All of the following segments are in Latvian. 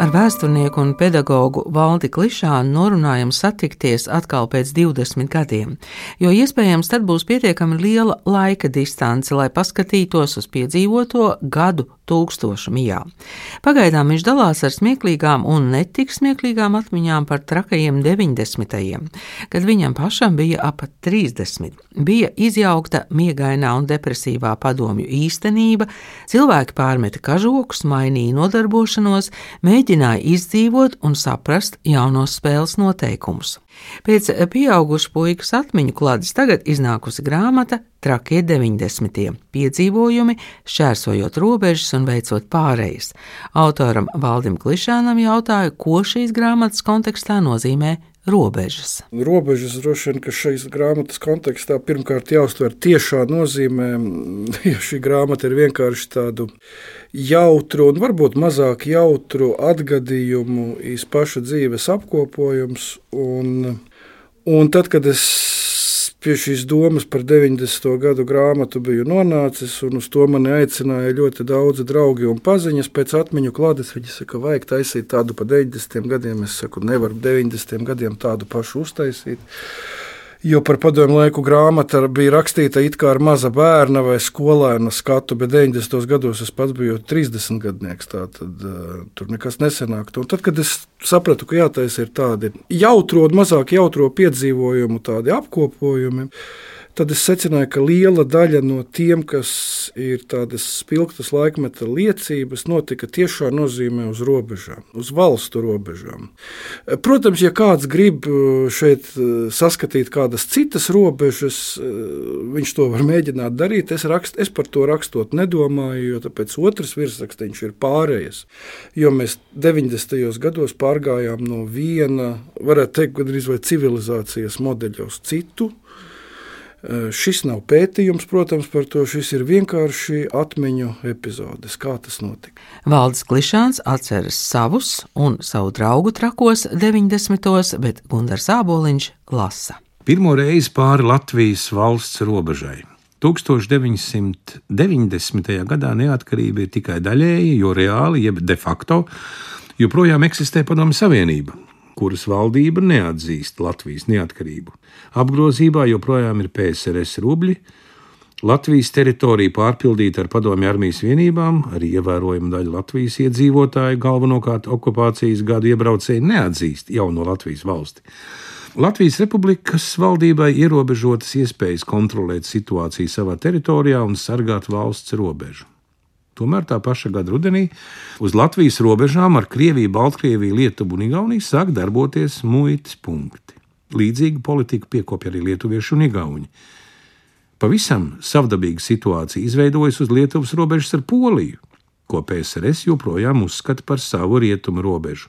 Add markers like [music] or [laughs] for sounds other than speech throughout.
Ar vēsturnieku un pedagogu Valdi Klišānu norunājam satikties atkal pēc 20 gadiem, jo iespējams tad būs pietiekami liela laika distance, lai paskatītos uz piedzīvoto gadu tūkstošu mijā. Pagaidām viņš dalās ar smieklīgām un netik smieklīgām atmiņām par trakajiem 90. kad viņam pašam bija ap 30. Bija izjaukta miegainā un depresīvā padomju īstenība, cilvēki pārmeta kažokus, mainīja nodarbošanos, mēģināja izdzīvot un saprast jaunos spēles noteikumus. Pēc pieaugušu puikas atmiņu klādes tagad iznākusi grāmata Trakie 90. piedzīvojumi, šķērsojot robežas un veicot pārējas. Autoram Valdim Klišānam jautāja, ko šīs grāmatas kontekstā nozīmē robežas. Robežas droši vien, ka šīs grāmatas kontekstā pirmkārt jāuztver tiešā nozīmē, [laughs] jo šī grāmata ir vienkārši tādu jautru un varbūt mazāk jautru atgadījumu iz paša dzīves apkopojums. Un, un tad, kad es pie šīs domas par 90. gadu grāmatu biju nonācis, un uz to mani aicināja ļoti daudzi draugi un paziņas. Pēc atmiņu klātes viņi saka, vajag taisīt tādu pa 90. gadiem. Es saku, nevaru 90. gadiem tādu pašu uztaisīt. Jo par padomu laiku grāmata bija rakstīta it kā ar maza bērna vai skolēna skatu, bet 90. gados es pats biju 30 gadnieks. Tad uh, tur nekas nesenāktu. Un tad, kad es sapratu, ka jātaisa ir tādi jautro, mazāk jautro piedzīvojumu, tādi apkopojumi, tad es secināju, ka liela daļa no tiem, kas ir tādas spilgtas laikmeta liecības, notika tiešā nozīmē uz robežām, uz valstu robežām. Protams, ja kāds grib uh, šeit uh, saskatīt kādas citas robežas, uh, viņš to var mēģināt darīt. Es, rakst, es par to rakstot nedomāju, jo tāpēc otrs virsrakstiņš ir pārējais. Jo mēs 90. gados pārgājām no viena, varētu teikt, gandrīz vai civilizācijas modeļa uz citu. Šis nav pētījums, protams, par to. Šis ir vienkārši atmiņu epizodes, kā tas notika. Valdis Klišāns atceras savus un savu draugu trakos 90. bet Gunārs Āboliņš lasa. Pirmo reizi pāri Latvijas valsts robežai. 1990. gadā neatkarība ir tikai daļēji, jo reāli, jeb de facto, joprojām eksistē Padomju Savienība kuras valdība neatzīst Latvijas neatkarību. Apgrozībā joprojām ir PSRS rubļi. Latvijas teritorija pārpildīta ar padomju armijas vienībām, arī ievērojama daļa Latvijas iedzīvotāju, galvenokārt okupācijas gadu iebraucēji, neatzīst jauno Latvijas valsti. Latvijas republikas valdībai ierobežotas iespējas kontrolēt situāciju savā teritorijā un sargāt valsts robežu. Tomēr tā paša gada rudenī uz Latvijas robežām ar Krieviju, Baltkrieviju, Lietuvu un Igauniju sāk darboties muitas punkti. Līdzīgu politiku piekopja arī lietuvieši un igauni. Pavisam savdabīga situācija izveidojas uz Lietuvas robežas ar Poliju, ko PSRS joprojām uzskata par savu rietumu robežu.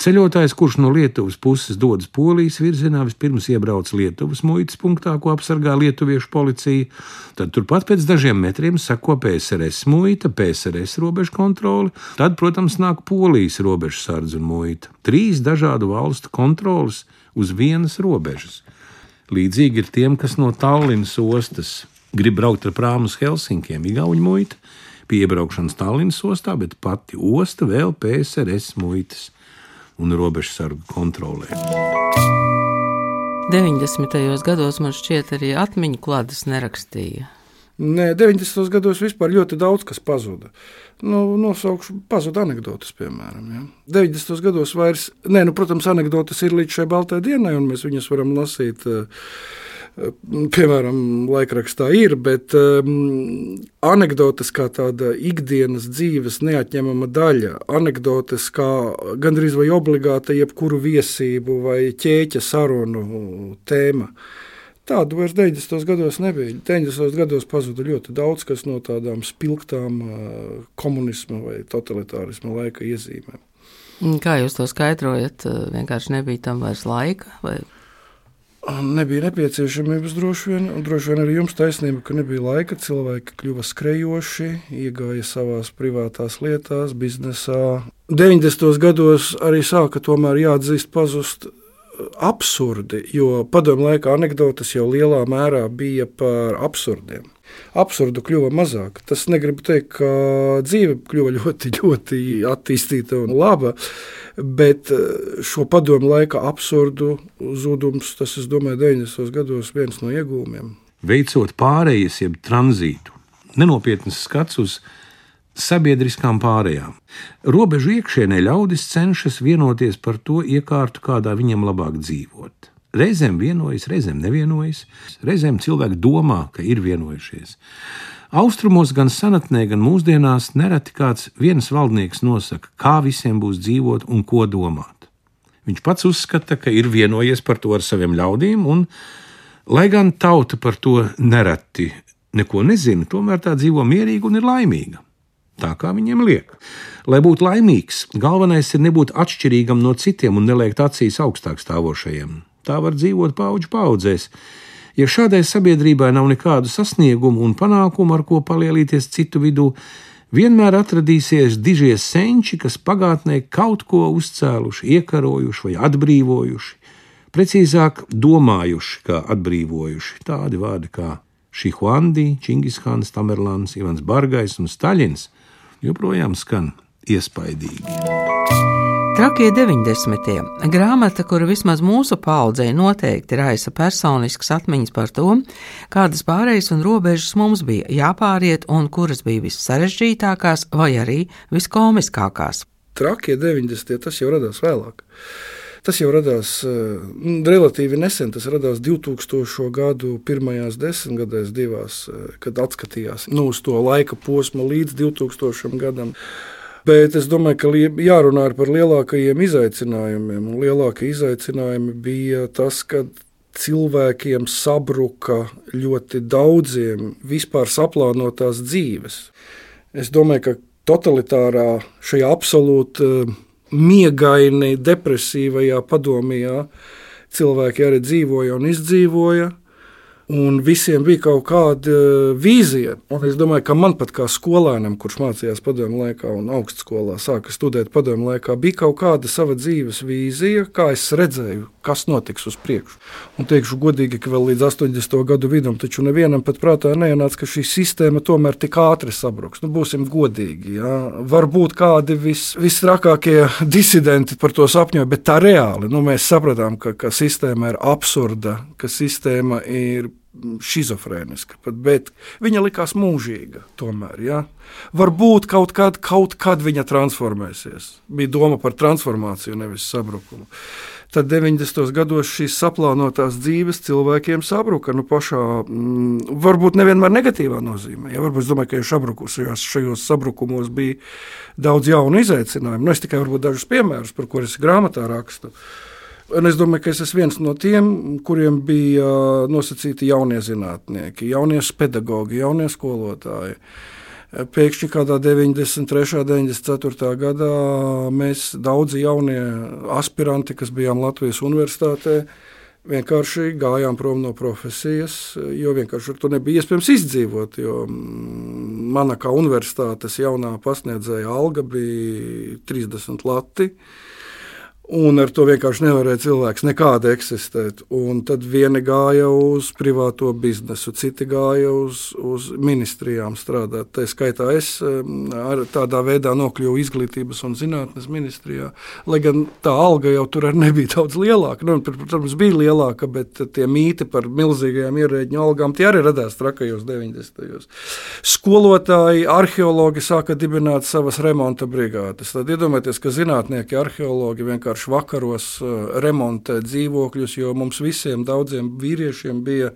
Ceļotājs, kurš no Lietuvas puses dodas Polijas virzienā, vispirms iebrauc Lietuvas muitas punktā, ko apsargā lietuviešu policija. Tad turpat pēc dažiem metriem sako PSRS muita, PSRS robežu kontrole, tad, protams, nāk Polijas robežu sardze un muita. Trīs dažādu valstu kontrolas uz vienas robežas. Līdzīgi ir tiem, kas no Tallinas ostas grib braukt ar prāmu uz Helsinkiem, Igaunijas muita pie iebraukšanas Tallinas ostā, bet pati osta vēl PSRS muitas un robežsargu kontrolē. 90. gados man šķiet, arī atmiņu klādes nerakstīja. Nē, 90. gados vispār ļoti daudz kas pazuda. Nu, nosaukšu, pazuda anekdotas, piemēram. Ja. 90. gados vairs, nē, nu, protams, anekdotas ir līdz šai baltajai dienai, un mēs viņas varam lasīt. Uh, piemēram, laikrakstā ir, bet um, anekdotas kā tāda ikdienas dzīves neatņemama daļa, anekdotas kā gandrīz vai obligāta jebkuru viesību vai ķēķa sarunu tēma. Tādu vairs 90. gados nebija. 90. gados pazuda ļoti daudz kas no tādām spilgtām uh, komunisma vai totalitārisma laika iezīmēm. Kā jūs to skaidrojat? Vienkārši nebija tam vairs laika. Vai? Nebija nepieciešamības droši vien, un droši vien arī jums taisnība, ka nebija laika. Cilvēki kļuva skrejoši, iegāja savās privātās lietās, biznesā. 90. gados arī sāka tomēr jāatzīst pazust absurdi, jo padomu laika anekdotas jau lielā mērā bija par absurdiem. Absurdu kļuva mazāk. Tas negribu teikt, ka dzīve kļuva ļoti, [laughs] ļoti attīstīta un laba, bet eh, šo padomu laika absurdu zudums, tas, es domāju, 90. gados viens no iegūmiem. Veicot pārējas, jeb tranzītu, nenopietnas skats uz sabiedriskām pārējām. Robežu iekšienē ļaudis cenšas vienoties par to iekārtu, kādā viņam labāk dzīvot. Reizēm vienojas, reizēm nevienojas, reizēm cilvēki domā, ka ir vienojušies. Austrumos, gan senatnē, gan mūsdienās, nereti kāds viens valdnieks nosaka, kā visiem būs dzīvot un ko domāt. Viņš pats uzskata, ka ir vienojies par to ar saviem ļaudīm, un, lai gan tauta par to nereti neko nezina, tomēr tā dzīvo mierīgi un ir laimīga tā kā viņiem liek. Lai būtu laimīgs, galvenais ir nebūt atšķirīgam no citiem un neliekt acīs augstāk stāvošajiem. Tā var dzīvot paudžu paudzēs. Ja šādai sabiedrībai nav nekādu sasniegumu un panākumu, ar ko palielīties citu vidū, vienmēr atradīsies dižie senči, kas pagātnē kaut ko uzcēluši, iekarojuši vai atbrīvojuši, precīzāk domājuši, kā atbrīvojuši. Tādi vārdi kā Šihuandi, Čingishāns, Tamerlāns, Ivans Bargais un Staļins – joprojām skan iespaidīgi. Trakie 90. grāmata, kura vismaz mūsu paudzei noteikti raisa personiskas atmiņas par to, kādas pārējas un robežas mums bija jāpāriet un kuras bija vissarežģītākās vai arī viskomiskākās. Trakie 90. tas jau radās vēlāk. Tas jau radās uh, relatīvi nesen. Tas radās 2000. gadu pirmajās desmitgadēs, divās, uh, kad atskatījās nu, uz to laika posmu līdz 2000. gadam. Bet es domāju, ka jārunā par lielākajiem izaicinājumiem. Un lielākie izaicinājumi bija tas, ka cilvēkiem sabruka ļoti daudziem vispār saplānotās dzīves. Es domāju, ka totalitārā, šajā absolūti miegaini, depresīvajā padomijā cilvēki arī dzīvoja un izdzīvoja. Un visiem bija kaut kāda eh, vīzija. Un es domāju, ka man pat kā skolēnam, kurš mācījās padomu laikā un augstskolā, sāka studēt padomu laikā, bija kaut kāda sava dzīves vīzija, kā es redzēju, kas notiks uz priekšu. Un teikšu godīgi, ka vēl līdz 80. gadu vidum taču nevienam pat prātā neienāca, ka šī sistēma tomēr tik ātri sabruks. Nu, būsim godīgi. Ja? Varbūt kādi vis, visrakākie [laughs] disidenti par to sapņoja, bet tā reāli nu, mēs sapratām, ka, ka sistēma ir absurda, ka sistēma ir schizofrēniska, bet viņa likās mūžīga. Tomēr, ja? Varbūt kaut kad, kaut kad viņa transformēsies. Bija doma par transformāciju, nevis sabrukumu. Tad 90. gados šīs saplānotās dzīves cilvēkiem sabruka. Nu, pašā, mm, varbūt nevienmēr negatīvā nozīmē. Ja, varbūt es domāju, ka jau šajos, šajos sabrukumos bija daudz jaunu izaicinājumu. Nu, es tikai dažus piemērus, par kuriem es grāmatā rakstu. Uh, Un es domāju, ka es esmu viens no tiem, kuriem bija nosacīti jaunie zinātnieki, jaunie pedagoģi, jaunie skolotāji. Pēkšņi kādā 93. un 94. gadā mēs daudzi jaunie aspiranti, kas bijām Latvijas universitātē, vienkārši gājām prom no profesijas, jo vienkārši tur nebija iespējams izdzīvot. Mana kā universitātes jaunā pasniedzēja alga bija 30 lati. Un ar to vienkārši nevarēja cilvēks nekādi eksistēt. Un tad vieni gāja uz privāto biznesu, citi gāja uz, uz ministrijām strādāt. Tā skaitā es tādā veidā nokļuvu izglītības un zinātnes ministrijā. Lai gan tā alga jau tur nebija daudz lielāka. Nu, protams, bija lielāka, bet tie mīti par milzīgajām ierēģiņu algām tie arī radās trakajos 90. Skolotāji, arheologi sāka dibināt savas remonta brigādes. Tad iedomājieties, ka zinātnieki, arheologi vienkārši vienkārši vakaros eh, remontēt dzīvokļus, jo mums visiem daudziem vīriešiem bija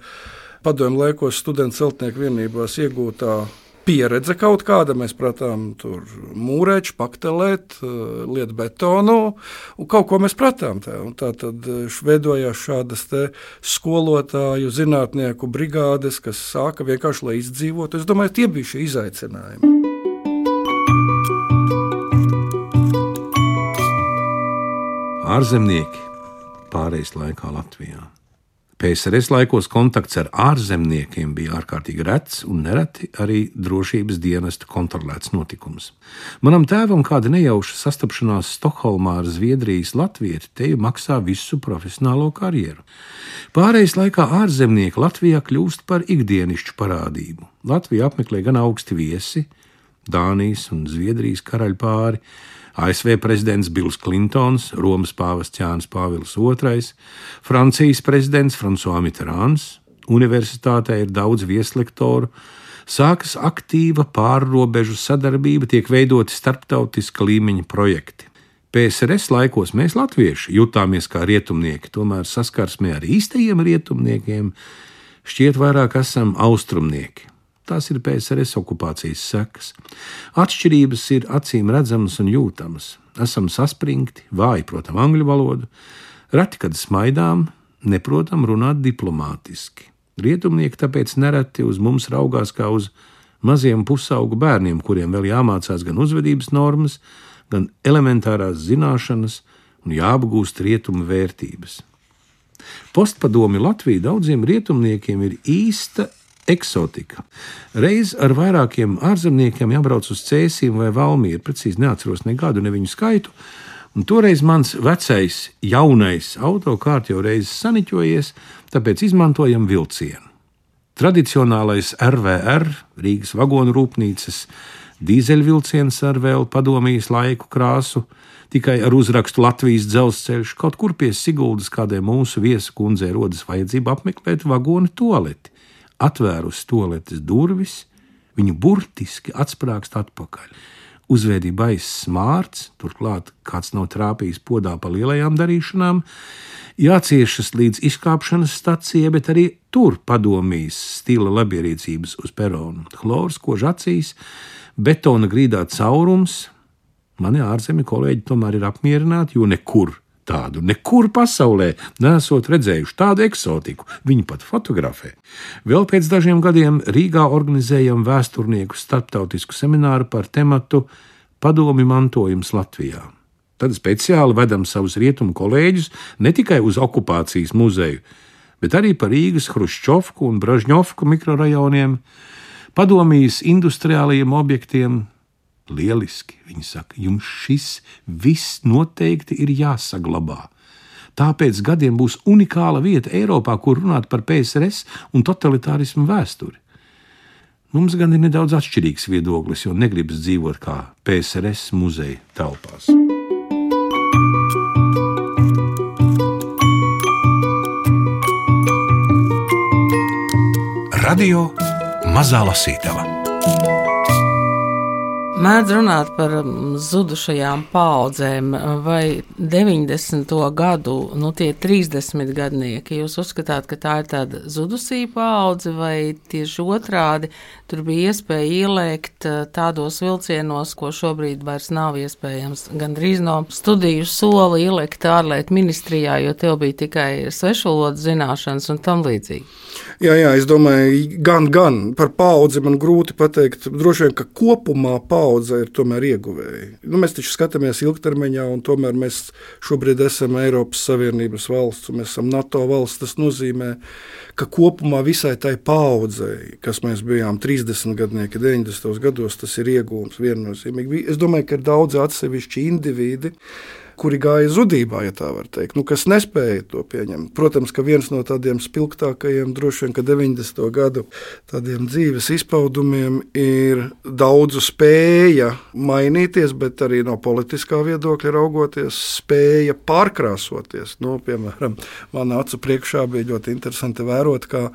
padomju laikos studentu celtnieku vienībās iegūtā pieredze kaut kāda. Mēs prātām tur mūrēt, paktelēt, eh, liet betonu, un kaut ko mēs prātām. Tā, tā tad eh, veidojās šādas skolotāju, zinātnieku brigādes, kas sāka vienkārši, lai izdzīvotu. Es domāju, tie bija šie izaicinājumi. Ārzemnieki pārejas laikā Latvijā. PSRS laikos kontakts ar ārzemniekiem bija ārkārtīgi rets un nereti arī drošības dienesta kontrolēts notikums. Manam tēvam kāda nejauša sastapšanās Stokholmā ar Zviedrijas latvieti teju maksā visu profesionālo karjeru. Pārējais laikā ārzemnieki Latvijā kļūst par ikdienišķu parādību. Latviju apmeklē gan augsti viesi, Dānijas un Zviedrijas karaļpāri, ASV prezidents Bills Klintons, Romas pāvests Jānis Pāvils II, Francijas prezidents François Mitterāns, universitātē ir daudz vieslektoru, sākas aktīva pārrobežu sadarbība, tiek veidoti starptautiska līmeņa projekti. PSRS laikos mēs, latvieši, jutāmies kā rietumnieki, tomēr saskarsmē ar īstajiem rietumniekiem šķiet vairāk esam austrumnieki. Tās ir PSRS okupācijas sekas. Atšķirības ir acīm redzamas un jūtamas. Esam saspringti, vāji, protams, angļu valodu, reti, kad smaidām, neprotam runāt diplomātiski. Rietumnieki tāpēc nereti uz mums raugās kā uz maziem pusaugu bērniem, kuriem vēl jāmācās gan uzvedības normas, gan elementārās zināšanas un jāapgūst rietumu vērtības. Postpadomi Latvija daudziem rietumniekiem ir īsta eksotika. Reiz ar vairākiem ārzemniekiem jābrauc uz cēsīm vai valmīru, precīzi neatceros ne gadu, ne viņu skaitu. Un toreiz mans vecais, jaunais autokārts jau reizes saniķojies, tāpēc izmantojam vilcienu. Tradicionālais RVR, Rīgas vagonu rūpnīcas, dīzeļvilciens ar vēl padomijas laiku krāsu, tikai ar uzrakstu Latvijas dzelzceļš, kaut kur pie Siguldas kādai mūsu viesu kundzei rodas vajadzība apmeklēt vagonu toaleti atvērusi toaletes durvis, viņa burtiski atsprāgst atpakaļ. Uzvedība aizsmārts, turklāt kāds nav trāpījis podā pa lielajām darīšanām, jāciešas līdz izkāpšanas stacijai, bet arī tur padomīs stila labierīcības uz peronu. Chlors, kož acīs, betona grīdā caurums. Mani ārzemju kolēģi tomēr ir apmierināti, jo nekur tādu nekur pasaulē nesot redzējuši tādu eksotiku. Viņi pat fotografē. Vēl pēc dažiem gadiem Rīgā organizējam vēsturnieku starptautisku semināru par tematu Padomi mantojums Latvijā. Tad speciāli vedam savus rietumu kolēģus ne tikai uz okupācijas muzeju, bet arī par Rīgas Hruščovku un Bražņovku mikrorajoniem, padomijas industriālajiem objektiem, Lieliski, viņi saka, jums šis viss noteikti ir jāsaglabā. Tāpēc gadiem būs unikāla vieta Eiropā, kur runāt par PSRS un totalitārismu vēsturi. Mums gan ir nedaudz atšķirīgs viedoklis, jo negribas dzīvot kā PSRS muzeja telpās. Radio Mazā Lasītava Mēdz runāt par um, zudušajām paudzēm, vai 90. gadu, nu tie 30 gadnieki. Jūs uzskatāt, ka tā ir tāda zudusī paudze, vai tieši otrādi tur bija iespēja ielēkt uh, tādos vilcienos, ko šobrīd vairs nav iespējams. Gan drīz no studiju sola ielēkt ārlietu ministrijā, jo tev bija tikai svešvalodas zināšanas un tam līdzīgi. Jā, jā, es domāju, gan, gan par paudzi man grūti pateikt. Droši vien, ka kopumā paudze ir tomēr ieguvēja. Nu, mēs taču skatāmies ilgtermiņā, un tomēr mēs šobrīd esam Eiropas Savienības valsts, un mēs esam NATO valsts. Tas nozīmē, ka kopumā visai tai paudzei, kas mēs bijām 30 gadnieki, 90 gados, tas ir iegūms viennozīmīgi. Es domāju, ka ir daudz atsevišķi individi kuri gāja zudībā, ja tā var teikt, nu, kas nespēja to pieņemt. Protams, ka viens no tādiem spilgtākajiem, droši vien, ka 90. gadu dzīves izpaudumiem ir daudzu spēja mainīties, bet arī no politiskā viedokļa raugoties, spēja pārkrāsoties. Nu, piemēram, manā acu priekšā bija ļoti interesanti vērot, kā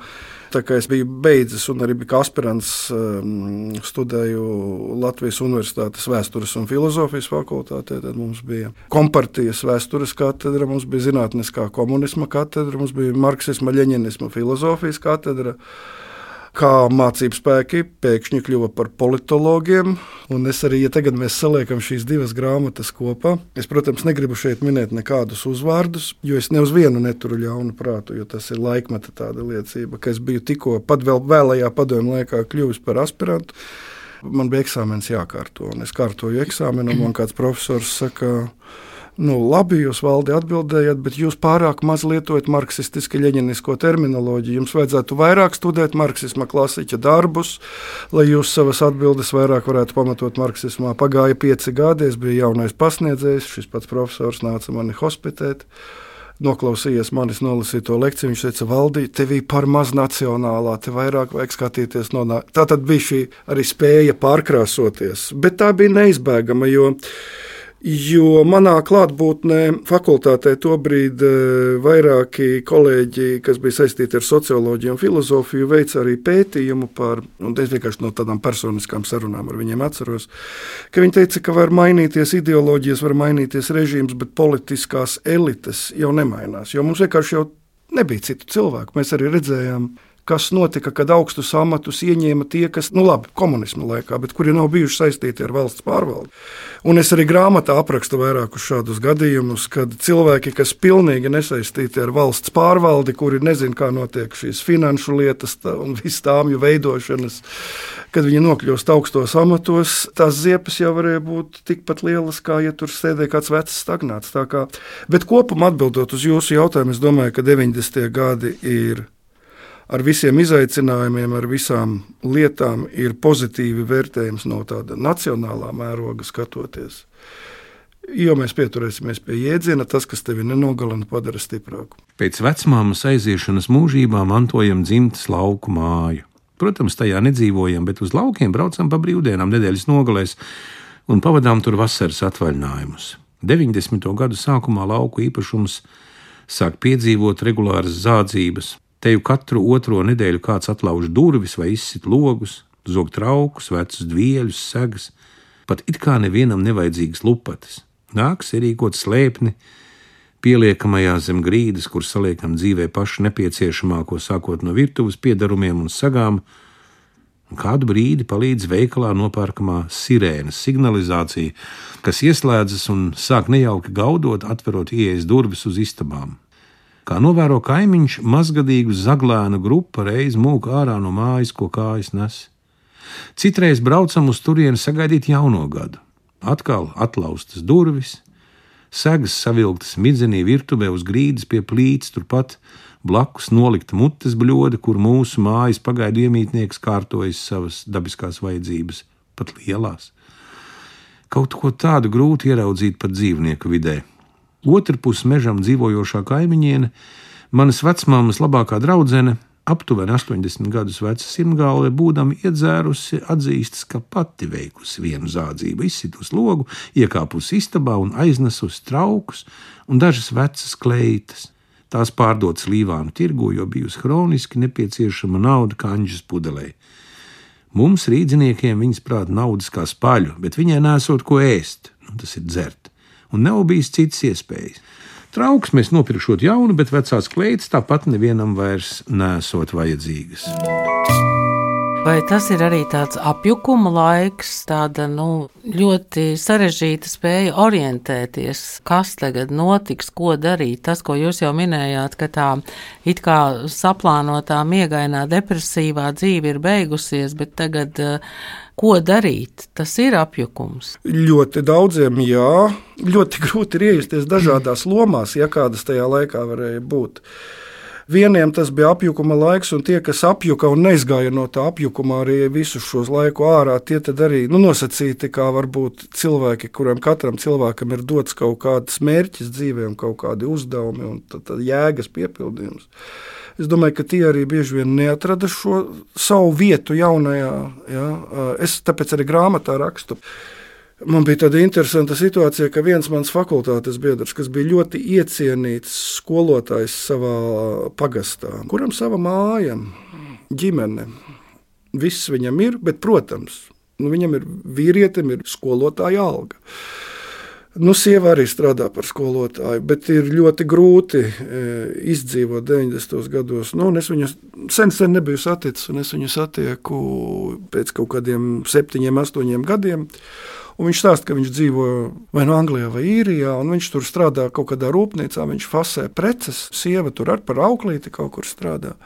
Tā kā es biju beidzis un arī biju aspirants, um, studēju Latvijas Universitātes vēstures un filozofijas fakultātē. Tad mums bija kompartijas vēstures katedra, mums bija zinātniskā komunisma katedra, mums bija marksisma, leņķinisma filozofijas katedra kā mācību spēki pēkšņi kļuva par politologiem. Un es arī, ja tagad mēs saliekam šīs divas grāmatas kopā, es, protams, negribu šeit minēt nekādus uzvārdus, jo es ne uz vienu neturu ļaunu prātu, jo tas ir laikmeta tāda liecība, ka es biju tikko pat vēl vēlējā padomju laikā kļuvis par aspirantu. Man bija eksāmenis jākārto, un es kārtoju eksāmenu, un man kāds profesors saka, Nu, labi, jūs valdi atbildējat, bet jūs pārāk maz lietojat marksistiski leņķinisko terminoloģiju. Jums vajadzētu vairāk studēt marksisma klasiķa darbus, lai jūs savas atbildes vairāk varētu pamatot marksismā. Pagāja pieci gadi, es biju jaunais pasniedzējs, šis pats profesors nāca mani hospitēt. Noklausījies manis nolasīto lekciju, viņš teica, valdī, tev ir par maz nacionālā, te vairāk vajag skatīties no nā. Tā tad bija šī arī spēja pārkrāsoties, bet tā bija neizbēgama, jo Jo manā klātbūtnē fakultātē tobrīd e, vairāki kolēģi, kas bija saistīti ar socioloģiju un filozofiju, veica arī pētījumu par, un es vienkārši no tādām personiskām sarunām ar viņiem atceros, ka viņi teica, ka var mainīties ideoloģijas, var mainīties režīms, bet politiskās elites jau nemainās, jo mums vienkārši jau nebija citu cilvēku. Mēs arī redzējām, kas notika, kad augstus amatus ieņēma tie, kas, nu labi, komunisma laikā, bet kuri nav bijuši saistīti ar valsts pārvaldi. Un es arī grāmatā aprakstu vairākus šādus gadījumus, kad cilvēki, kas pilnīgi nesaistīti ar valsts pārvaldi, kuri nezina, kā notiek šīs finanšu lietas tā, un visas tāmju veidošanas, kad viņi nokļūst augstos amatos, tās ziepes jau varēja būt tikpat lielas, kā ja tur sēdēja kāds vecs stagnāts. Kā, bet kopumā atbildot uz jūsu jautājumu, es domāju, ka 90. gadi ir ar visiem izaicinājumiem, ar visām lietām ir pozitīvi vērtējums no tāda nacionālā mēroga skatoties. Jo mēs pieturēsimies pie jēdziena, tas, kas tevi nenogalina, padara stiprāku. Pēc vecmāmas aiziešanas mūžībā mantojam dzimtas lauku māju. Protams, tajā nedzīvojam, bet uz laukiem braucam pa brīvdienām nedēļas nogalēs un pavadām tur vasaras atvaļinājumus. 90. gadu sākumā lauku īpašums sāk piedzīvot regulāras zādzības, Te jau katru otro nedēļu kāds atlauž durvis vai izsit logus, zog traukus, vecus dvieļus, segas, pat it kā nevienam nevajadzīgas lupatas. Nāks ierīkot slēpni, pieliekamajā zem grīdas, kur saliekam dzīvē pašu nepieciešamāko, sākot no virtuves piedarumiem un sagām, un kādu brīdi palīdz veikalā nopērkamā sirēnas signalizācija, kas ieslēdzas un sāk nejauki gaudot, atverot ieejas durvis uz istabām. Kā novēro kaimiņš, mazgadīgu zaglēnu grupa reiz mūk ārā no mājas, ko kājas nes. Citreiz braucam uz turieni sagaidīt jauno gadu. Atkal atlaustas durvis, segas savilktas midzenī virtuvē uz grīdas pie plīts, turpat blakus nolikta mutes bļoda, kur mūsu mājas pagaidu iemītnieks kārtojas savas dabiskās vajadzības, pat lielās. Kaut ko tādu grūti ieraudzīt pat dzīvnieku vidē. Otrpus mežam dzīvojošā kaimiņiene, manas vecmāmas labākā draudzene, aptuveni 80 gadus veca simgāle, būdama iedzērusi, atzīstas, ka pati veikusi vienu zādzību, izsitus logu, iekāpusi istabā un aiznesusi traukus un dažas vecas kleitas. Tās pārdotas līvānu tirgu, jo bijusi hroniski nepieciešama nauda kanģas pudelē. Mums, rīdziniekiem, viņas prāta naudas kā spaļu, bet viņai nesot ko ēst, nu, tas ir dzert un nav bijis citas iespējas. Trauks mēs nopirkšot jaunu, bet vecās kleitas tāpat nevienam vairs nesot vajadzīgas. Vai tas ir arī tāds apjukuma laiks, tāda nu, ļoti sarežģīta spēja orientēties, kas tagad notiks, ko darīt? Tas, ko jūs jau minējāt, ka tā it kā saplānotā miegainā depresīvā dzīve ir beigusies, bet tagad ko darīt? Tas ir apjukums. Ļoti daudziem, jā, ļoti grūti ir iejusties dažādās lomās, ja kādas tajā laikā varēja būt. Vieniem tas bija apjukuma laiks, un tie, kas apjuka un neizgāja no tā apjukuma arī visu šo laiku ārā, tie arī nu, nosacīti kā varbūt cilvēki, kuriem katram cilvēkam ir dots kaut kāds mērķis dzīvē, un kaut kādi uzdevumi un tad, tad jēgas piepildījums. Es domāju, ka tie arī bieži vien neatrada šo savu vietu jaunajā. Ja? Es tāpēc arī grāmatā rakstu. Man bija tāda interesanta situācija, ka viens mans fakultātes biedrs, kas bija ļoti iecienīts skolotājs savā pagastā, kuram sava māja, ģimene, viss viņam ir, bet, protams, nu, viņam ir vīrietim, ir skolotāja alga. Nu, sieva arī strādā par skolotāju, bet ir ļoti grūti e, izdzīvot 90. gados. Nu, es viņu sen, sen nebiju saticis, un es viņu satieku pēc kaut kādiem septiņiem, astoņiem gadiem. Un viņš stāsta, ka viņš dzīvo vai no Anglijā vai Īrijā, un viņš tur strādā kaut kādā rūpnīcā, viņš fasē preces, sieva tur ar par auklīti kaut kur strādā.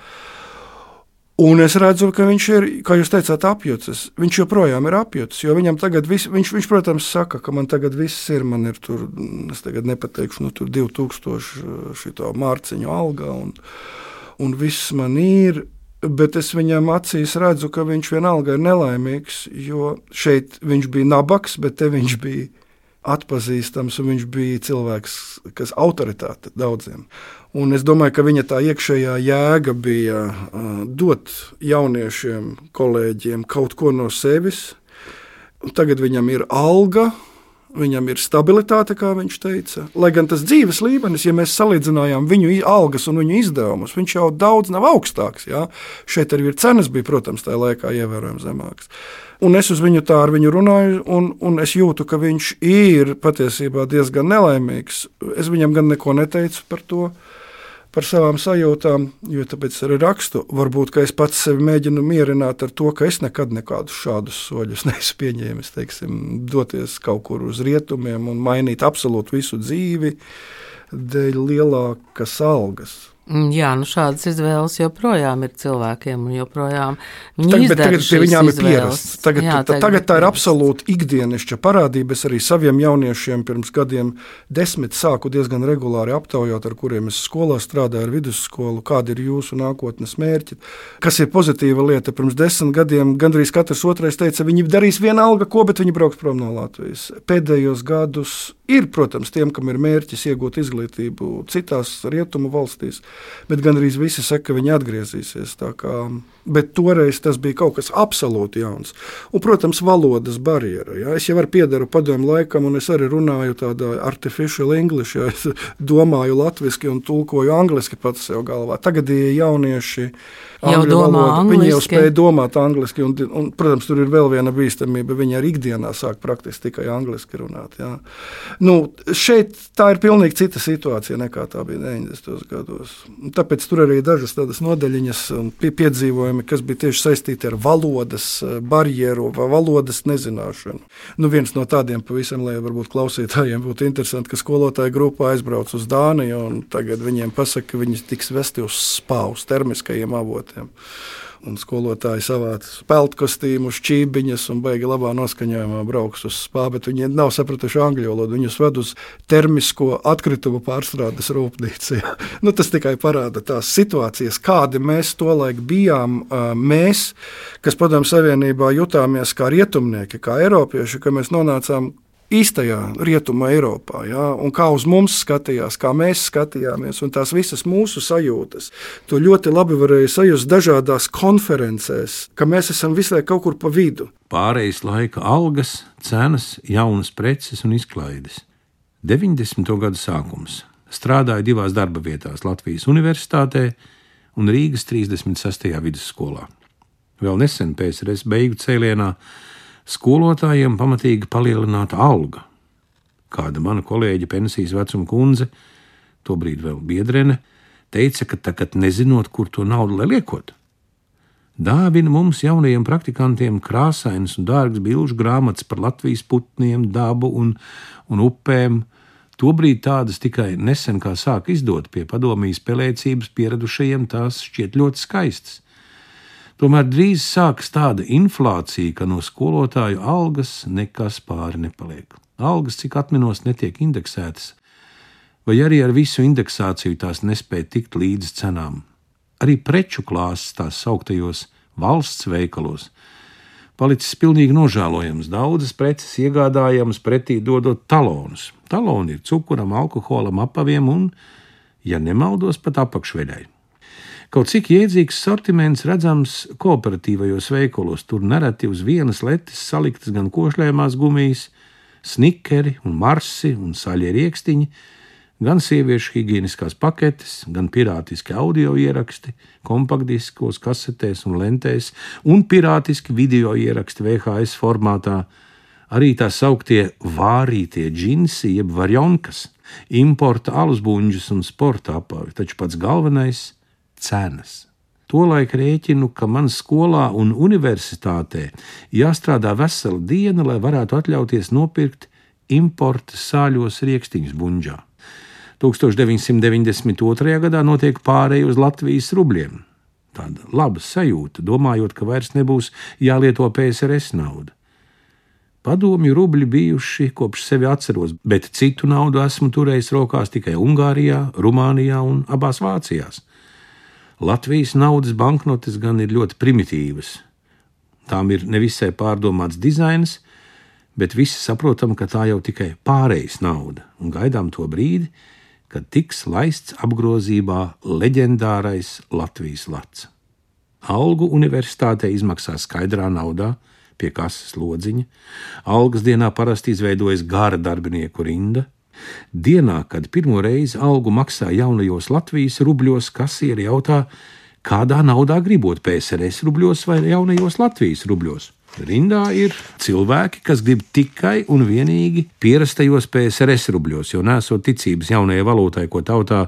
Un es redzu, ka viņš ir, kā jūs teicāt, apjucis. Viņš joprojām ir apjucis, viņam tagad, vis, viņš, viņš, protams, saka, ka man tagad viss ir, man ir tur, es tagad nepateikšu, nu, tur 2000 šito mārciņu alga, un, un viss man ir. Bet es viņam acīs redzu, ka viņš vienalga ir nelaimīgs, jo šeit viņš bija nabaks, bet te viņš bija atpazīstams, un viņš bija cilvēks, kas ir autoritāte daudziem. Un es domāju, ka viņa tā iekšējā jēga bija uh, dot jauniešiem, kolēģiem kaut ko no sevis. Un tagad viņam ir alga, viņam ir stabilitāte, kā viņš teica. Lai gan tas dzīves līmenis, ja mēs salīdzinājām viņu algas un viņu izdevumus, viņš jau daudz nav augstāks. Jā. Šeit arī cenas, bija, protams, tajā laikā ievērojami zemākas. Un es uz viņu tā ar viņu runāju, un, un es jūtu, ka viņš ir patiesībā diezgan nelaimīgs. Es viņam gan neko neteicu par to, par savām sajūtām, jo tāpēc arī rakstu. Varbūt es pats sevi mēģinu mierināt ar to, ka es nekad nekādus šādus soļus [laughs] neesmu pieņēmis. Teiksim, doties kaut kur uz rietumiem un mainīt absolūti visu dzīvi dēļ lielākas algas. Mm, jā, nu šādas izvēles joprojām ir cilvēkiem, un joprojām viņi tagad, tagad pie viņām ir pierasts. Tagad, Jā, tagad, tagad tā ir absolūti ikdienišķa parādība. Es arī saviem jauniešiem pirms gadiem desmit sāku diezgan regulāri aptaujāt, ar kuriem es skolā strādāju, ar vidusskolu, kādi ir jūsu nākotnes mērķi. Kas ir pozitīva lieta? Pirms desmit gadiem gandrīz katrs otrais teica, viņi darīs vienalga ko, bet viņi brauks prom no Latvijas. Pēdējos gadus ir, protams, tiem, kam ir mērķis iegūt izglītību citās rietumu valstīs bet gandrīz visi saka, ka viņi atgriezīsies. Kā, bet toreiz tas bija kaut kas absolūti jauns. Un, protams, valodas barjera. Ja? Es jau arī piedaru padomu laikam, un es arī runāju tādā artificial English, ja es domāju latviešu un tulkoju angliski pats sev galvā. Tagad ir jaunieši jau domā valodu. Viņi jau spēja domāt angliski, un, un, protams, tur ir vēl viena bīstamība. Viņi arī ikdienā sāk praktiski tikai angliski runāt. Jā. Nu, šeit tā ir pilnīgi cita situācija nekā tā bija 90. gados. Tāpēc tur arī dažas tādas nodaļiņas un piedzīvojumi, kas bija tieši saistīti ar valodas eh, barjeru vai valodas nezināšanu. Nu, viens no tādiem pavisam, lai varbūt klausītājiem būtu interesanti, ka skolotāja grupā aizbrauc uz Dāniju un tagad viņiem pasaka, ka viņi tiks vesti uz spāus termiskajiem avotiem avotiem. Un skolotāji savāca spēļu kostīmus, čībiņas un baigi labā noskaņojumā brauks uz spāru, bet viņi nav sapratuši angļu valodu. Viņus ved uz termisko atkritumu pārstrādes rūpnīcu. [laughs] nu, tas tikai parāda tās situācijas, kādi mēs tolaik bijām. Mēs, kas padomju savienībā jutāmies kā rietumnieki, kā eiropieši, ka mēs nonācām īstajā rietumā Eiropā, ja, un kā uz mums skatījās, kā mēs skatījāmies, un tās visas mūsu sajūtas. To ļoti labi varēja sajust dažādās konferencēs, ka mēs esam visai kaut kur pa vidu. Pārējais laika algas, cenas, jaunas preces un izklaides. 90. gadu sākums. Strādāju divās darba vietās - Latvijas Universitātē un Rīgas 36. vidusskolā. Vēl nesen PSRS beigu cēlienā skolotājiem pamatīgi palielināta alga. Kāda mana kolēģa pensijas vecuma kundze, tobrīd vēl biedrene, teica, ka tagad nezinot, kur to naudu liekot. Dāvina mums, jaunajiem praktikantiem, krāsainas un dārgas bilžu grāmatas par Latvijas putniem, dabu un, un upēm. Tobrīd tādas tikai nesen kā sāk izdot pie padomjas pelēcības pieradušajiem, tās šķiet ļoti skaistas. Tomēr drīz sāks tāda inflācija, ka no skolotāju algas nekas pāri nepaliek. Algas, cik atminos, netiek indeksētas, vai arī ar visu indeksāciju tās nespēja tikt līdz cenām. Arī preču klāsts tās sauktajos valsts veikalos palicis pilnīgi nožēlojams. Daudzas preces iegādājamas pretī dodot talonus. Taloni ir cukuram, alkoholam, apaviem un, ja nemaldos, pat apakšveļai. Kaut cik jēdzīgs sortiments redzams kooperatīvajos veikalos, tur nereti uz vienas letes saliktas gan košļājumās gumijas, snikeri un marsi un saļie rīkstiņi, gan sieviešu higiēniskās paketes, gan pirātiski audio ieraksti, kompaktdiskos, kasetēs un lentēs, un pirātiski video ieraksti VHS formātā, arī tā sauktie vārītie džinsi, jeb varjonkas, importa alusbuļģis un sporta apavi, taču pats galvenais cenas. Tolaik rēķinu, ka man skolā un universitātē jāstrādā vesela diena, lai varētu atļauties nopirkt importa sāļos rīkstiņus buļģā. 1992. gadā notiek pārēja uz Latvijas rubļiem. Tāda laba sajūta, domājot, ka vairs nebūs jālieto PSRS nauda. Padomju rubļi bijuši kopš sevi atceros, bet citu naudu esmu turējis rokās tikai Ungārijā, Rumānijā un abās Vācijās. Latvijas naudas banknotes gan ir ļoti primitīvas. Tām ir nevisai pārdomāts dizains, bet visi saprotam, ka tā jau tikai pārejas nauda un gaidām to brīdi, kad tiks laists apgrozībā leģendārais Latvijas lats. Algu universitātē izmaksā skaidrā naudā, pie kases lodziņa, algas dienā parasti izveidojas gara darbinieku rinda. Dienā, kad pirmo reizi algu maksā jaunajos Latvijas rubļos, kasieri jautā, kādā naudā gribot PSRS rubļos vai jaunajos Latvijas rubļos. Rindā ir cilvēki, kas grib tikai un vienīgi pierastajos PSRS rubļos, jo nesot ticības jaunajai valūtai, ko tautā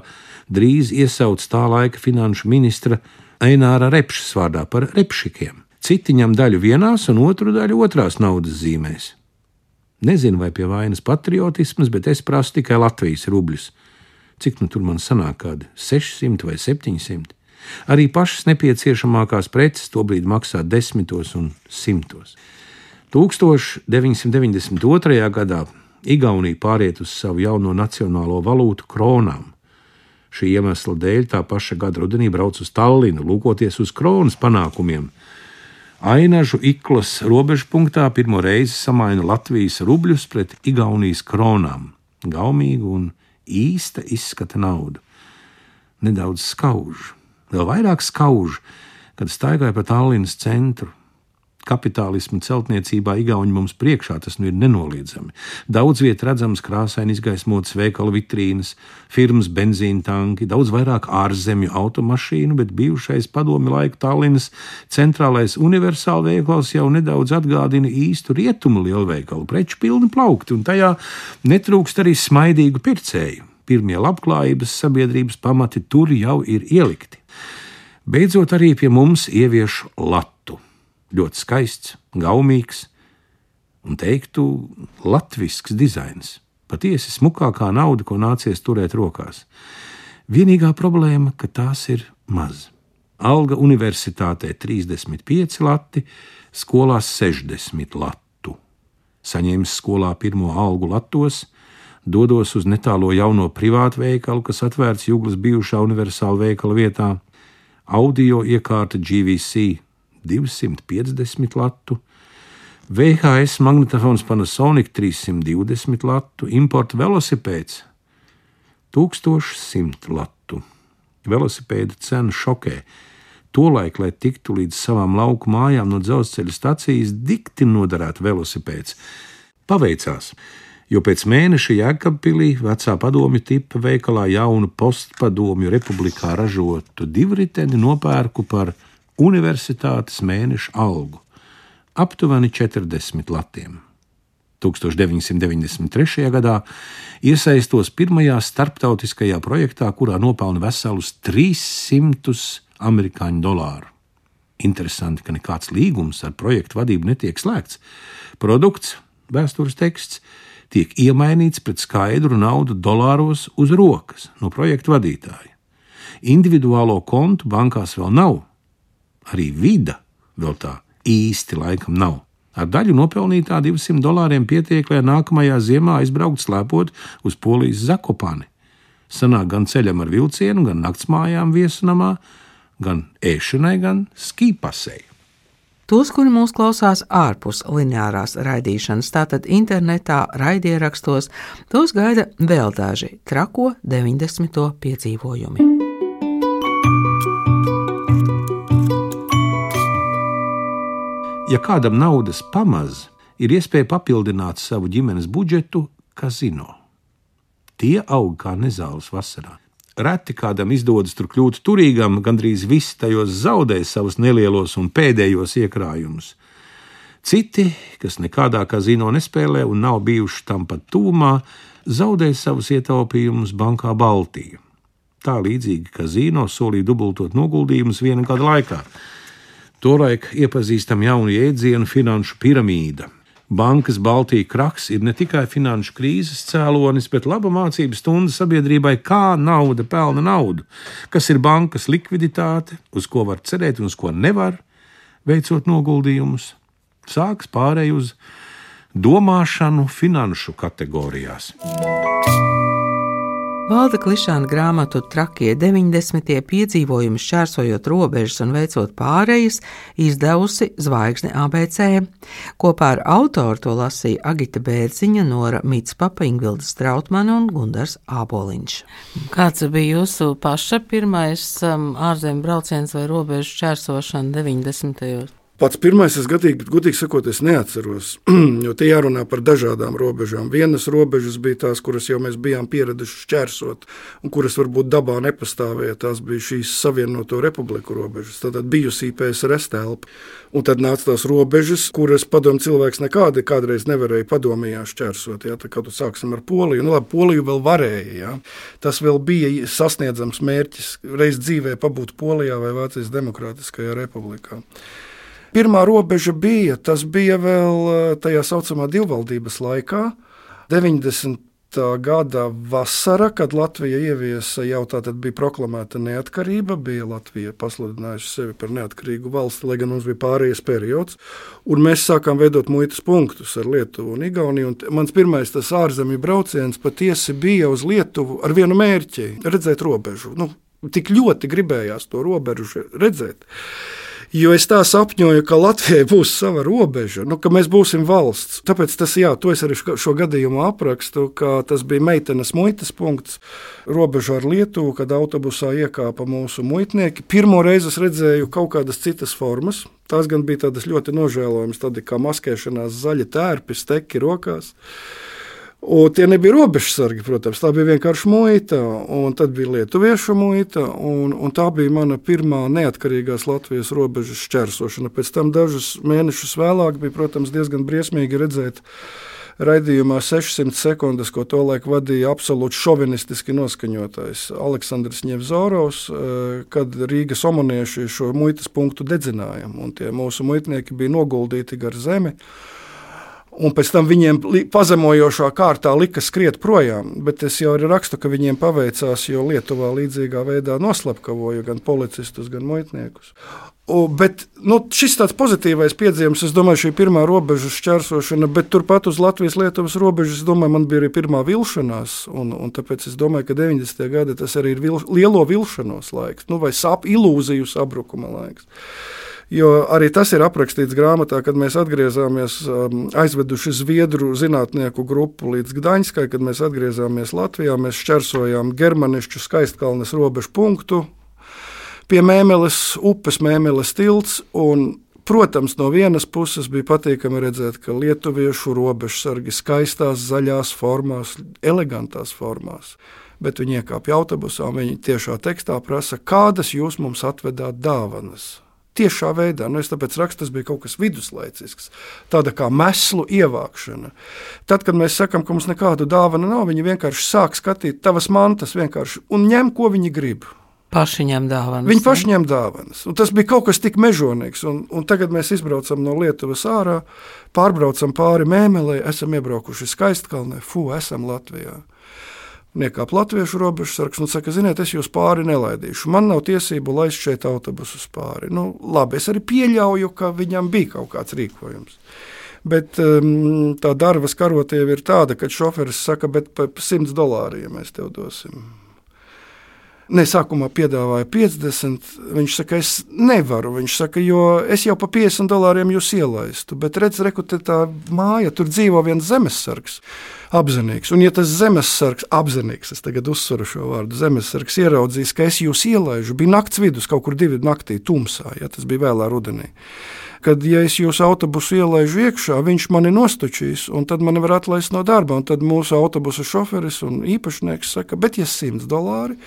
drīz iesauc tā laika finanšu ministra Eināra Repšas vārdā par repšikiem. Citi ņem daļu vienās un otru daļu otrās naudas zīmēs. Nezinu, vai pie vainas patriotisms, bet es prasu tikai Latvijas rubļus. Cik nu tur man sanāk, kādi 600 vai 700? Arī pašas nepieciešamākās preces tobrīd maksā desmitos un simtos. 1992. gadā Igaunija pāriet uz savu jauno nacionālo valūtu kronām. Šī iemesla dēļ tā paša gada rudenī brauc uz Tallinu, lūkoties uz kronas panākumiem. Ainažu iklas robežpunktā pirmo reizi samaina Latvijas rubļus pret Igaunijas kronām. Gaumīgu un īsta izskata naudu. Nedaudz skaužu. Vēl vairāk skauž, kad staigāja pa Tallinas centru. Kapitālismu celtniecībā Igauni mums priekšā tas nu ir nenoliedzami. Daudz viet redzams krāsaini izgaismotas veikalu vitrīnas, firmas benzīna tanki, daudz vairāk ārzemju automašīnu, bet bijušais padomi laiku Tallinas centrālais universāla veikals jau nedaudz atgādina īstu rietumu lielveikalu, preču pilni plaukti, un tajā netrūkst arī smaidīgu pircēju. Pirmie labklājības sabiedrības pamati tur jau ir ielikti. Beidzot, arī pie mums ievieš latu. Ļoti skaists, gaumīgs un teiktu, latvisks dizains. Patiesi smukākā nauda, ko nācies turēt rokās. Vienīgā problēma, ka tās ir maz. Alga universitātē 35 lati, skolās 60 latu. Saņēmis skolā pirmo algu latos, dodos uz netālo jauno privātu veikalu, kas atvērts Jūglas bijušā universāla veikala vietā audio iekārta GVC 250 latu, VHS magnetofons Panasonic 320 latu, importa velosipēds 1100 latu. Velosipēda cena šokē. Tolaik, lai tiktu līdz savām lauku mājām no dzelzceļa stacijas, dikti noderētu velosipēds. Paveicās! jo pēc mēneša Jēkabpilī vecā padomju tipa veikalā jaunu postpadomju republikā ražotu divriteni nopērku par universitātes mēneša algu - aptuveni 40 latiem. 1993. gadā iesaistos pirmajā starptautiskajā projektā, kurā nopelna veselus 300 amerikāņu dolāru. Interesanti, ka nekāds līgums ar projektu vadību netiek slēgts. Produkts, vēstures teksts, tiek iemainīts pret skaidru naudu dolāros uz rokas no projekta vadītāja. Individuālo kontu bankās vēl nav, arī vida vēl tā īsti laikam nav. Ar daļu nopelnītā 200 dolāriem pietiek, lai nākamajā ziemā aizbrauktu slēpot uz polijas zakopani. Sanāk gan ceļam ar vilcienu, gan naktsmājām viesunamā, gan ēšanai, gan skīpasei. Tos, kuri mūs klausās ārpus lineārās raidīšanas, tātad internetā, raidierakstos, tos gaida vēl daži trako 90. piedzīvojumi. Ja kādam naudas pamaz, ir iespēja papildināt savu ģimenes budžetu kazino. Tie aug kā nezāles vasarā reti kādam izdodas tur kļūt turīgam, gandrīz visi tajos zaudē savus nelielos un pēdējos iekrājumus. Citi, kas nekādā kazino nespēlē un nav bijuši tam pat tūmā, zaudē savus ietaupījumus bankā Baltija. Tā līdzīgi kazino solīja dubultot noguldījumus viena gada laikā. Tolaik iepazīstam jaunu jēdzienu finanšu piramīda. Bankas Baltijas kraks ir ne tikai finanšu krīzes cēlonis, bet laba mācība stunda sabiedrībai, kā nauda pelna naudu, kas ir bankas likviditāte, uz ko var cerēt un uz ko nevar, veicot noguldījumus. Sāks pārēj uz domāšanu finanšu kategorijās. Valda Klišāna grāmatu Trakie 90. piedzīvojumi šķērsojot robežas un veicot pārējas, izdevusi Zvaigzne ABC. Kopā ar autoru to lasīja Agita Bērziņa, Nora Mitspapa, Ingvilda Strautmana un Gundars Āboliņš. Kāds bija jūsu paša pirmais um, ārzemju brauciens vai robežu šķērsošana 90. Pats pirmais, es gadīgi, gudīgi sakot, es neatceros, [clears throat] jo te jārunā par dažādām robežām. Vienas robežas bija tās, kuras jau mēs bijām pieraduši šķērsot, un kuras varbūt dabā nepastāvēja. Tās bija šīs Savienoto Republiku robežas, tad bijusī PSRS telpa. Un tad nāca tās robežas, kuras padomu cilvēks nekādi kādreiz nevarēja padomījā šķērsot. Jā, tā kā tu sāksim ar Poliju, nu labi, Poliju vēl varēja. Jā. Tas vēl bija sasniedzams mērķis reiz dzīvē pabūt Polijā vai Vācijas Demokrātiskajā republikā. Pirmā robeža bija, tas bija vēl eh, tajā saucamā divvaldības laikā, 90. gada vasara, kad Latvija ieviesa jau tātad bija proklamēta neatkarība, bija Latvija pasludinājusi sevi par neatkarīgu valsti, lai gan mums bija pārējais periods, un mēs sākām veidot muitas punktus ar Lietuvu un Igauniju, un mans pirmais tas ārzemju brauciens patiesi bija uz Lietuvu ar vienu mērķi - redzēt robežu. Nu, tik ļoti gribējās to robežu redzēt. Jo es tā sapņoju, ka Latvijai būs sava robeža, nu, ka mēs būsim valsts. Tāpēc tas, jā, to es arī šo gadījumu aprakstu, ka tas bija meitenes muitas punkts, robeža ar Lietuvu, kad autobusā iekāpa mūsu muitnieki. Pirmo reizi es redzēju kaut kādas citas formas. Tās gan bija tādas ļoti nožēlojamas, tādi kā maskēšanās zaļi tērpi, steki rokās. Un tie nebija robežsargi, protams, tā bija vienkārši muita, un tad bija lietuviešu muita, un, un tā bija mana pirmā neatkarīgās Latvijas robežas šķērsošana. Pēc tam dažus mēnešus vēlāk bija, protams, diezgan briesmīgi redzēt raidījumā 600 sekundes, ko tolaik vadīja absolūti šovinistiski noskaņotais Aleksandrs Ņevzorovs, eh, kad Rīgas omanieši šo muitas punktu dedzināja, un tie mūsu muitnieki bija noguldīti gar zemi un pēc tam viņiem pazemojošā kārtā lika skriet projām. Bet es jau rakstu, ka viņiem paveicās, jo Lietuvā līdzīgā veidā noslapkavoja gan policistus, gan muitniekus. Bet nu, šis tāds pozitīvais piedzīvums, es domāju, šī pirmā robežu šķērsošana, bet turpat uz Latvijas-Lietuvas robežas, es domāju, man bija arī pirmā vilšanās, un, un tāpēc es domāju, ka 90. gadi tas arī ir vil, lielo vilšanos laiks, nu, vai sap, ilūziju sabrukuma laiks. Jo arī tas ir aprakstīts grāmatā, kad mēs atgriezāmies, um, aizveduši zviedru zinātnieku grupu līdz Gdaņskai, kad mēs atgriezāmies Latvijā. Mēs šķērsojām Germanišķu skaistkalnes robežu punktu pie Mēmeles upes, Mēmeles tilts. Protams, no vienas puses bija patīkami redzēt, ka lietuviešu robežsargi skaistās, zaļās formās, elegantās formās. Bet viņi iekāpja autobusā un viņi tiešā tekstā prasa, kādas jūs mums atvedāt dāvanas tiešā veidā. Nu, es tāpēc rakstu, tas bija kaut kas viduslaicisks, tāda kā meslu ievākšana. Tad, kad mēs sakām, ka mums nekādu dāvanu nav, viņi vienkārši sāk skatīt tavas mantas un ņem, ko viņi grib. Paši ņem dāvanas. Viņi paši ņem dāvanas. Un tas bija kaut kas tik mežonīgs. Un, un tagad mēs izbraucam no Lietuvas ārā, pārbraucam pāri Mēmelē, esam iebraukuši Skaistkalnē, fu, esam Latvijā niekāp latviešu robežsargs un saka, ziniet, es jūs pāri nelaidīšu. Man nav tiesību laist šeit autobusus pāri. Nu, labi, es arī pieļauju, ka viņam bija kaut kāds rīkojums. Bet um, tā darba karotība ir tāda, ka šoferis saka, bet par 100 dolāriem mēs tev dosim. Ne, sākumā piedāvāja 50. Viņš saka, es nevaru. Viņš saka, jo es jau par 50 dolāriem jūs ielaistu. Bet redziet, rekrutē tā māja, tur dzīvo viens zemesargs. Apzinīgs. Un, ja tas zemesargs, apzinīgs, es tagad uzsveru šo vārdu, zemesargs ieraudzīs, ka es jūs ielaižu, bija nakts vidus, kaut kur divi naktī, tumsā, ja tas bija vēlā rudenī kad, ja es jūsu autobusu ielaižu iekšā, viņš mani nostučīs, un tad mani var atlaist no darba. Un tad mūsu autobusa šoferis un īpašnieks saka, bet ja 100 dolāri,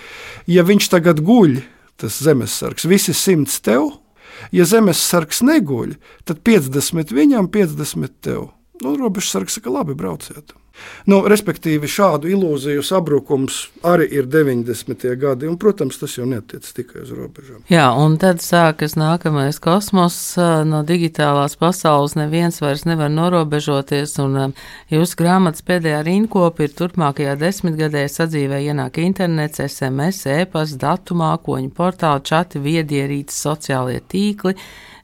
ja viņš tagad guļ, tas zemesargs, visi 100 tev, ja zemesargs neguļ, tad 50 viņam, 50 tev. Nu, robežsargs saka, labi, brauciet. Nu, respektīvi, šādu ilūziju sabrukums arī ir 90. gadi, un, protams, tas jau netiec tikai uz robežām. Jā, un tad sākas nākamais kosmos. No digitālās pasaules neviens vairs nevar norobežoties, un jūsu grāmatas pēdējā rīnkopa ir turpmākajā desmitgadē sadzīvē ienāk internets, SMS, e-pasta, datu mākoņu, portāli, čati, viedierīces, sociālie tīkli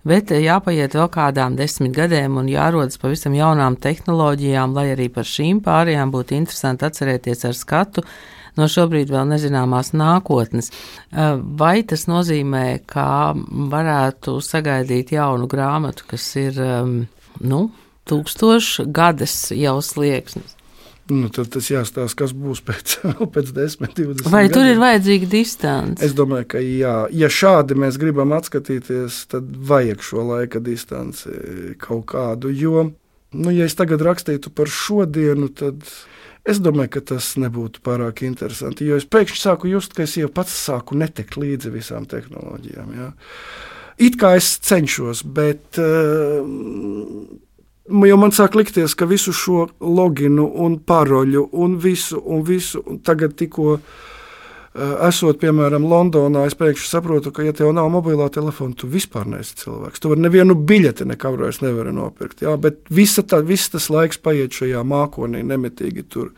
bet jāpaiet vēl kādām desmit gadiem un jārodas pavisam jaunām tehnoloģijām, lai arī par šīm pārējām būtu interesanti atcerēties ar skatu no šobrīd vēl nezināmās nākotnes. Vai tas nozīmē, ka varētu sagaidīt jaunu grāmatu, kas ir, nu, tūkstošu gadas jau slieksnis? Nu, tad tas jāstāsta, kas būs pēc, [laughs] pēc 10, 20 Vai gadiem. tur ir vajadzīga distance? Es domāju, ka jā. Ja šādi mēs gribam atskatīties, tad vajag šo laika distanci kaut kādu. Jo, nu, ja es tagad rakstītu par šodienu, tad es domāju, ka tas nebūtu pārāk interesanti. Jo es pēkšņi sāku just, ka es jau pats sāku netikt līdzi visām tehnoloģijām. Jā. It kā es cenšos, bet. Uh, Jo man sāk likties, ka visu šo loginu un paroļu un visu, un visu un tagad tikko esot, piemēram, Londonā, es pēkšņi saprotu, ka, ja tev nav mobilā telefona, tu vispār neesi cilvēks. Tu vari nevienu biļeti nekā vairs nevari nopirkt. Jā, bet visa tā, viss tas laiks paiet šajā mākonī, nemitīgi tur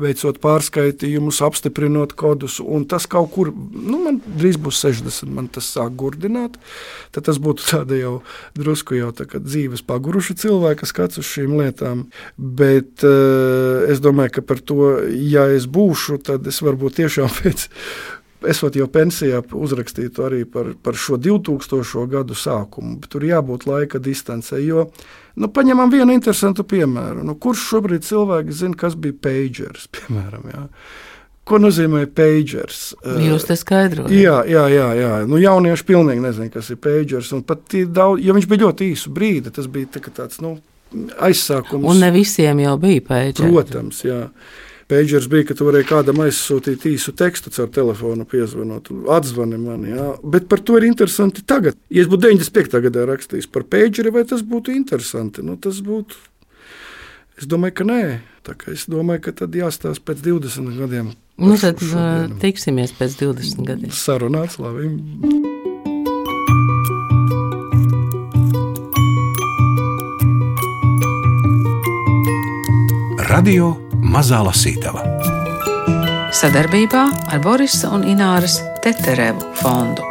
veicot pārskaitījumus, apstiprinot kodus. Un tas kaut kur, nu, man drīz būs 60, man tas sāk gurdināt. Tad tas būtu tāda jau drusku jau tā kā dzīves paguruša cilvēka skats uz šīm lietām. Bet uh, es domāju, ka par to, ja es būšu, tad es varbūt tiešām [laughs] pēc esot jau pensijā, uzrakstītu arī par, par šo 2000. gadu sākumu. Tur jābūt laika distancē. Jo, nu, paņemam vienu interesantu piemēru. Nu, kurš šobrīd cilvēks zina, kas bija pagers? [laughs] Piemēram, jā? Ko nozīmē pagers? Jūs te skaidrojat. Jā, jā, jā. jā. Nu, jaunieši pilnīgi nezina, kas ir pagers. Daudz, ja viņš bija ļoti īsu brīdi, tas bija tā, tāds nu, aizsākums. Un ne visiem jau bija pagers. Protams, jā. Pagers bija, ka tu varēji kādam aizsūtīt īsu tekstu caur telefonu, piezvanot, atzvani man. Jā. Bet par to ir interesanti tagad. Ja es būtu 95. gadā rakstījis par pageri, vai tas būtu interesanti? Nu, tas būtu. Es domāju, ka nē. Tā kā es domāju, ka tad jāstāsta pēc 20 gadiem. Nu, tad šodienu. tiksimies pēc 20 gadiem. Sarunāts, labi. Radio Mazā Lasītava Sadarbībā ar Borisa un Ināras Teterevu fondu.